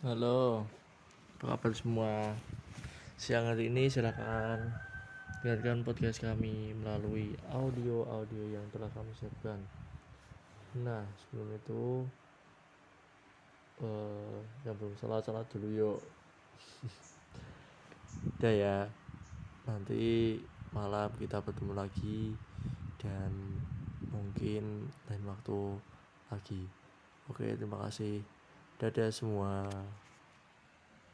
Halo, apa kabar semua? Siang hari ini silakan dengarkan podcast kami melalui audio-audio yang telah kami siapkan. Nah, sebelum itu, uh, belum salah-salah dulu yuk. Udah ya, nanti malam kita bertemu lagi dan mungkin lain waktu lagi. Oke, terima kasih. Dadah semua.